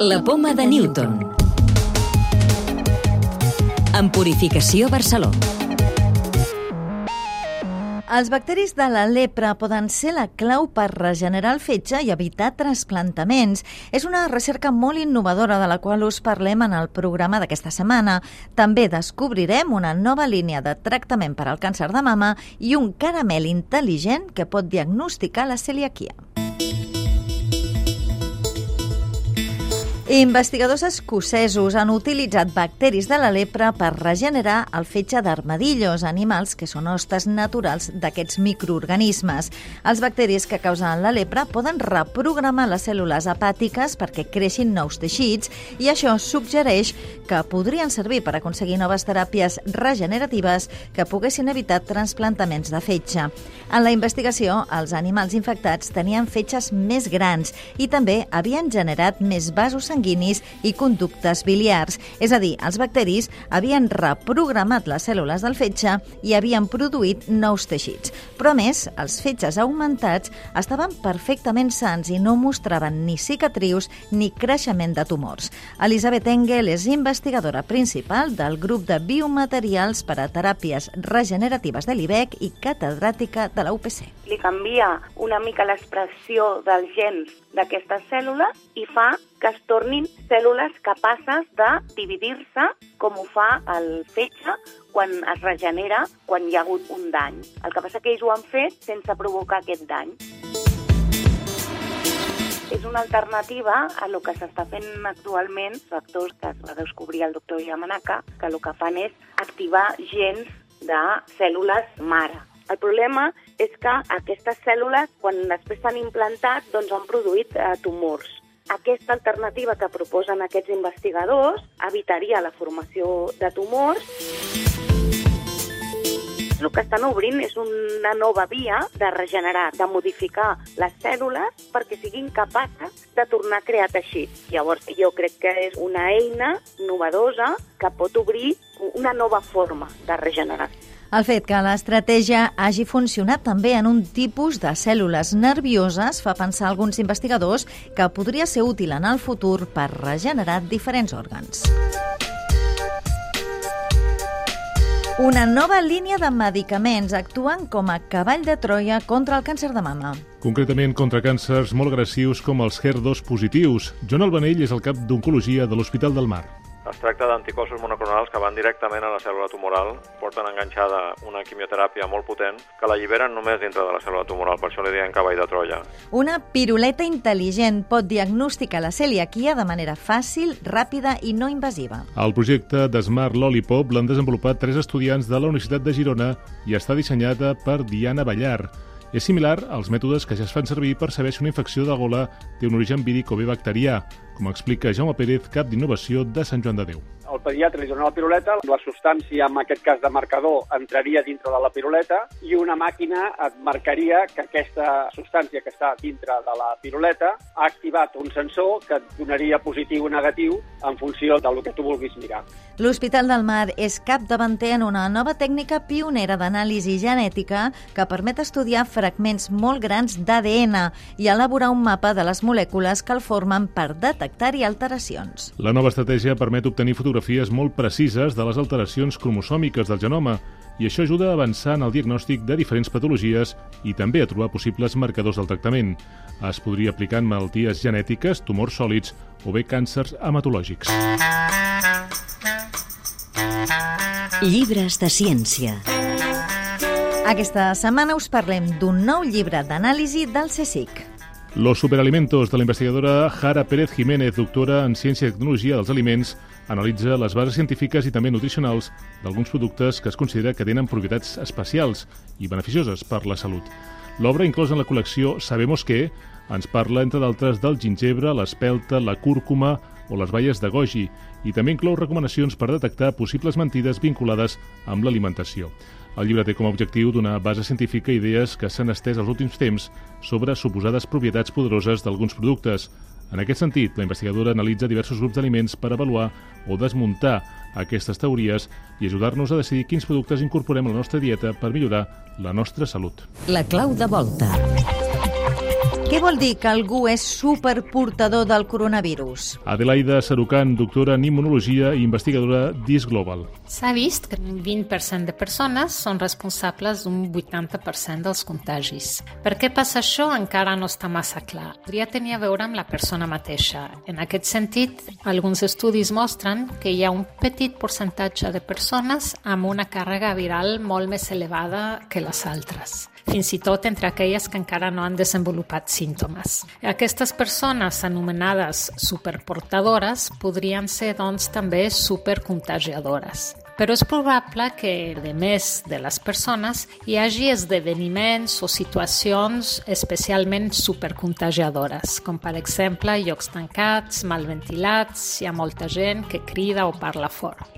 La poma de Newton. En Purificació Barcelona. Els bacteris de la lepra poden ser la clau per regenerar el fetge i evitar trasplantaments. És una recerca molt innovadora de la qual us parlem en el programa d'aquesta setmana. També descobrirem una nova línia de tractament per al càncer de mama i un caramel intel·ligent que pot diagnosticar la celiaquia. Investigadors escocesos han utilitzat bacteris de la lepra per regenerar el fetge d'armadillos, animals que són hostes naturals d'aquests microorganismes. Els bacteris que causen la lepra poden reprogramar les cèl·lules hepàtiques perquè creixin nous teixits i això suggereix que podrien servir per aconseguir noves teràpies regeneratives que poguessin evitar transplantaments de fetge. En la investigació, els animals infectats tenien fetges més grans i també havien generat més vasos sanguinis sanguinis i conductes biliars. És a dir, els bacteris havien reprogramat les cèl·lules del fetge i havien produït nous teixits. Però més, els fetges augmentats estaven perfectament sants i no mostraven ni cicatrius ni creixement de tumors. Elisabet Engel és investigadora principal del grup de biomaterials per a teràpies regeneratives de l'IBEC i catedràtica de la UPC. Li canvia una mica l'expressió dels gens d'aquestes cèl·lules i fa que es tornin cèl·lules capaces de dividir-se com ho fa el fetge quan es regenera quan hi ha hagut un dany. El que passa que ells ho han fet sense provocar aquest dany. És una alternativa a lo que s'està fent actualment, factors que es va descobrir el doctor Yamanaka, que el que fan és activar gens de cèl·lules mare. El problema és que aquestes cèl·lules, quan després s'han implantat, doncs han produït eh, tumors. Aquesta alternativa que proposen aquests investigadors evitaria la formació de tumors el que estan obrint és una nova via de regenerar, de modificar les cèl·lules perquè siguin capaces de tornar a crear teixits. Llavors, jo crec que és una eina novedosa que pot obrir una nova forma de regeneració. El fet que l'estratègia hagi funcionat també en un tipus de cèl·lules nervioses fa pensar alguns investigadors que podria ser útil en el futur per regenerar diferents òrgans. Una nova línia de medicaments actuen com a cavall de Troia contra el càncer de mama. Concretament contra càncers molt agressius com els HER2 positius. Joan Albanell és el cap d'Oncologia de l'Hospital del Mar. Es tracta d'anticossos monoclonals que van directament a la cèl·lula tumoral, porten enganxada una quimioteràpia molt potent que l'alliberen només dintre de la cèl·lula tumoral, per això li diem cavall de Troia. Una piruleta intel·ligent pot diagnosticar la celiaquia de manera fàcil, ràpida i no invasiva. El projecte de Smart Lollipop l'han desenvolupat tres estudiants de la Universitat de Girona i està dissenyada per Diana Ballar. És similar als mètodes que ja es fan servir per saber si una infecció de gola té un origen víric o bé bacterià, com explica Jaume Pérez, cap d'innovació de Sant Joan de Déu el pediatre li dona la piruleta, la substància, en aquest cas de marcador, entraria dintre de la piruleta i una màquina et marcaria que aquesta substància que està dintre de la piruleta ha activat un sensor que et donaria positiu o negatiu en funció del que tu vulguis mirar. L'Hospital del Mar és capdavanter en una nova tècnica pionera d'anàlisi genètica que permet estudiar fragments molt grans d'ADN i elaborar un mapa de les molècules que el formen per detectar-hi alteracions. La nova estratègia permet obtenir fotografies fotografies molt precises de les alteracions cromosòmiques del genoma i això ajuda a avançar en el diagnòstic de diferents patologies i també a trobar possibles marcadors del tractament. Es podria aplicar en malalties genètiques, tumors sòlids o bé càncers hematològics. Llibres de ciència. Aquesta setmana us parlem d'un nou llibre d'anàlisi del CSIC. Los superalimentos de la investigadora Jara Pérez Jiménez, doctora en Ciència i Tecnologia dels Aliments, analitza les bases científiques i també nutricionals d'alguns productes que es considera que tenen propietats especials i beneficioses per la salut. L'obra, inclosa en la col·lecció Sabemos què, ens parla, entre d'altres, del gingebre, l'espelta, la cúrcuma o les baies de goji i també inclou recomanacions per detectar possibles mentides vinculades amb l'alimentació. El llibre té com a objectiu donar base científica a idees que s'han estès als últims temps sobre suposades propietats poderoses d'alguns productes, en aquest sentit, la investigadora analitza diversos grups d'aliments per avaluar o desmuntar aquestes teories i ajudar-nos a decidir quins productes incorporem a la nostra dieta per millorar la nostra salut. La clau de volta. Què vol dir que algú és superportador del coronavirus? Adelaida Sarucan, doctora en immunologia i investigadora d'IS Global. S'ha vist que un 20% de persones són responsables d'un 80% dels contagis. Per què passa això encara no està massa clar. Podria tenir a veure amb la persona mateixa. En aquest sentit, alguns estudis mostren que hi ha un petit percentatge de persones amb una càrrega viral molt més elevada que les altres fins i tot entre aquelles que encara no han desenvolupat símptomes. Aquestes persones anomenades superportadores podrien ser doncs també supercontagiadores. Però és probable que, de més de les persones, hi hagi esdeveniments o situacions especialment supercontagiadores, com per exemple llocs tancats, mal ventilats, hi ha molta gent que crida o parla fort.